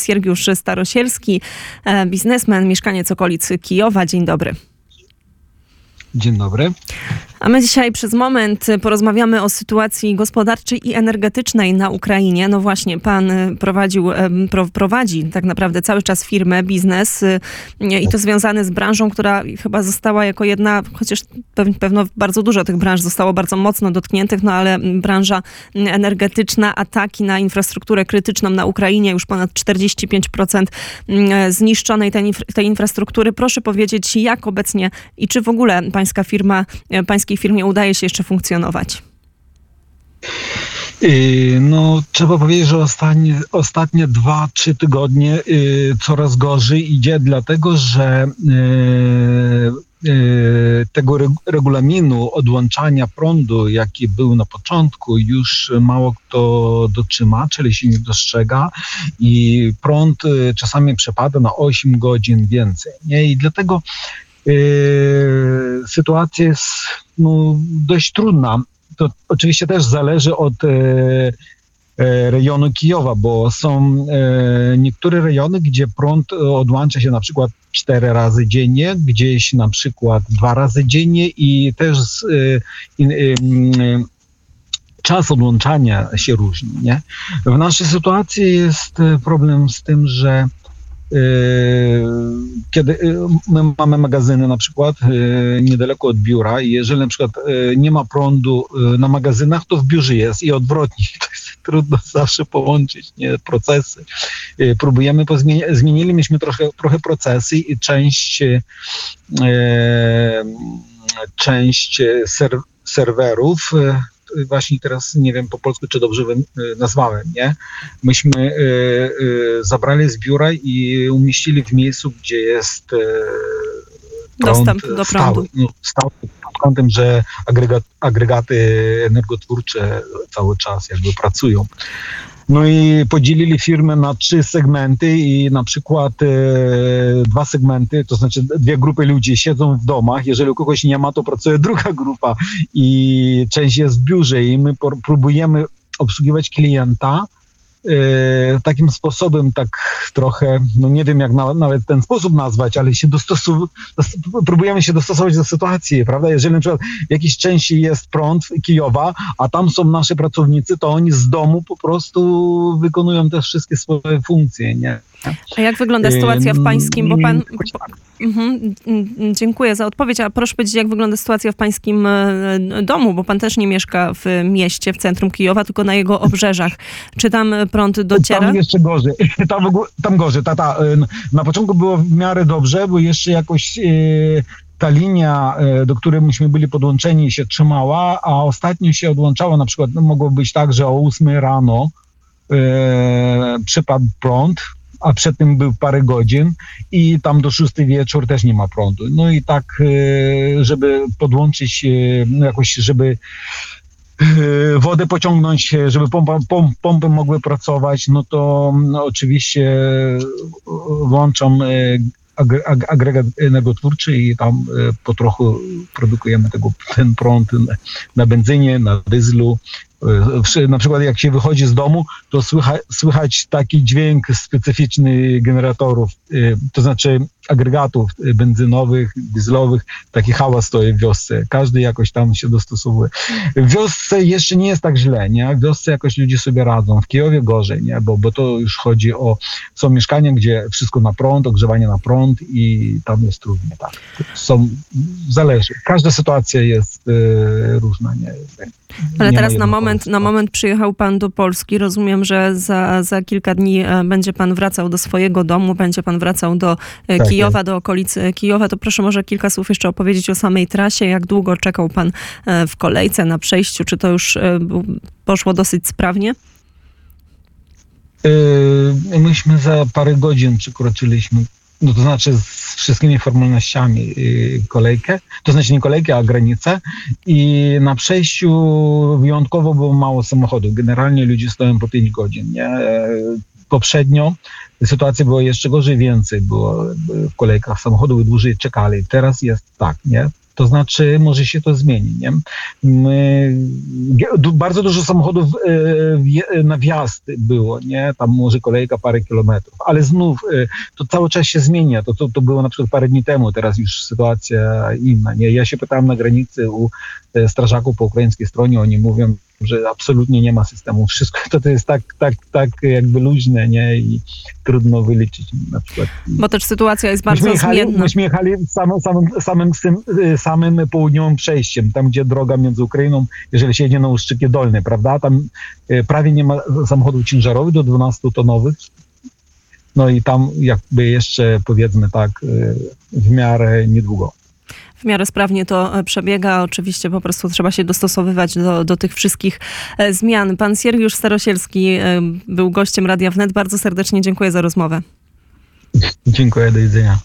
Siergiusz Starosielski, e, biznesmen, mieszkaniec okolicy Kijowa. Dzień dobry. Dzień dobry. A my dzisiaj przez moment porozmawiamy o sytuacji gospodarczej i energetycznej na Ukrainie. No właśnie, pan prowadził, prowadzi tak naprawdę cały czas firmę, biznes i to związany z branżą, która chyba została jako jedna, chociaż pewno bardzo dużo tych branż zostało bardzo mocno dotkniętych, no ale branża energetyczna, ataki na infrastrukturę krytyczną na Ukrainie, już ponad 45% zniszczonej tej, infrastruktury. Proszę powiedzieć, jak obecnie i czy w ogóle pańska firma, pański pańskiej firmie udaje się jeszcze funkcjonować? Y, no, trzeba powiedzieć, że ostatnie, ostatnie dwa, trzy tygodnie y, coraz gorzej idzie, dlatego że y, y, tego regulaminu odłączania prądu, jaki był na początku, już mało kto dotrzyma, czyli się nie dostrzega i prąd y, czasami przepada na 8 godzin więcej. Nie? I dlatego sytuacja jest no, dość trudna. To oczywiście też zależy od e, e, rejonu Kijowa, bo są e, niektóre rejony, gdzie prąd odłącza się na przykład cztery razy dziennie, gdzieś na przykład dwa razy dziennie i też czas odłączania się różni. Nie? W naszej sytuacji jest problem z tym, że kiedy yy, my mamy magazyny na przykład yy, niedaleko od biura i jeżeli na przykład nie ma prądu na magazynach, to w biurze jest i odwrotnie. To jest trudno zawsze połączyć nie, procesy. Próbujemy, pozmieniać, zmieniliśmy trochę, trochę procesy i część część ser, serwerów właśnie teraz nie wiem po polsku, czy dobrze y, nazwałem, nie? Myśmy y, y, zabrali z biura i umieścili w miejscu, gdzie jest prąd dostęp do prądu. Stały, no, stały pod kątem, że agregat, agregaty energotwórcze cały czas jakby pracują. No i podzielili firmę na trzy segmenty i na przykład e, dwa segmenty, to znaczy dwie grupy ludzi siedzą w domach, jeżeli kogoś nie ma, to pracuje druga grupa i część jest w biurze i my próbujemy obsługiwać klienta, takim sposobem, tak trochę, no nie wiem jak na, nawet ten sposób nazwać, ale się dostosow, próbujemy się dostosować do sytuacji, prawda? Jeżeli na przykład w jakiejś części jest prąd Kijowa, a tam są nasi pracownicy, to oni z domu po prostu wykonują też wszystkie swoje funkcje, nie? A jak wygląda sytuacja w pańskim, bo pan... Mhm, dziękuję za odpowiedź, a proszę powiedzieć, jak wygląda sytuacja w pańskim e, domu, bo pan też nie mieszka w mieście, w centrum Kijowa, tylko na jego obrzeżach. Czy tam prąd dociera? Tam jeszcze gorzej. Tam, tam gorzej. Ta, ta, e, na początku było w miarę dobrze, bo jeszcze jakoś e, ta linia, do której myśmy byli podłączeni, się trzymała, a ostatnio się odłączała. Na przykład no, mogło być tak, że o 8 rano e, przypadł prąd, a przed tym był parę godzin i tam do szóstej wieczór też nie ma prądu. No i tak, e, żeby podłączyć e, no jakoś, żeby e, wodę pociągnąć, żeby pompa, pom, pompy mogły pracować, no to no oczywiście włączam agregat energotwórczy i tam po trochu produkujemy tego, ten prąd na benzynie, na dyzlu, na przykład jak się wychodzi z domu, to słychać, słychać taki dźwięk specyficzny generatorów, y, to znaczy agregatów benzynowych, dieslowych, taki hałas stoi w wiosce. Każdy jakoś tam się dostosowuje. W wiosce jeszcze nie jest tak źle, nie? W wiosce jakoś ludzie sobie radzą. W Kijowie gorzej, nie? Bo, bo to już chodzi o, są mieszkania, gdzie wszystko na prąd, ogrzewanie na prąd i tam jest trudnie, tak. Są, zależy. Każda sytuacja jest y, różna, nie? Ale teraz na moment, na moment przyjechał pan do Polski. Rozumiem, że za, za kilka dni e, będzie pan wracał do swojego domu, będzie pan wracał do e, tak Kijowa, do okolicy Kijowa. To proszę może kilka słów jeszcze opowiedzieć o samej trasie. Jak długo czekał pan e, w kolejce na przejściu? Czy to już poszło dosyć sprawnie? Myśmy za parę godzin przekroczyliśmy no to znaczy z wszystkimi formalnościami kolejkę, to znaczy nie kolejkę, a granicę i na przejściu wyjątkowo było mało samochodów. Generalnie ludzie stoją po 5 godzin, nie? Poprzednio sytuacja była jeszcze gorzej, więcej było w kolejkach samochodów dłużej czekali. Teraz jest tak, nie? To znaczy, może się to zmieni. Nie? My, bardzo dużo samochodów e, na wjazd było, nie? Tam może kolejka parę kilometrów, ale znów e, to cały czas się zmienia. To, to, to było na przykład parę dni temu, teraz już sytuacja inna. Nie? Ja się pytałem na granicy u e, strażaków po ukraińskiej stronie, oni mówią, że absolutnie nie ma systemu. Wszystko to, to jest tak, tak, tak jakby luźne, nie? I trudno wyliczyć na przykład. Bo też sytuacja jest bardzo myśmy jechali, zmienna. myśmy jechali samym, samym, samym, y, samym południowym przejściem, tam gdzie droga między Ukrainą, jeżeli się jedzie na Uszczykie Dolne, prawda? Tam y, prawie nie ma samochodów ciężarowych do 12-tonowych. No i tam jakby jeszcze powiedzmy tak y, w miarę niedługo. W miarę sprawnie to e, przebiega. Oczywiście po prostu trzeba się dostosowywać do, do tych wszystkich e, zmian. Pan Siergiusz Starosielski e, był gościem Radia Wnet. Bardzo serdecznie dziękuję za rozmowę. Dziękuję, do widzenia.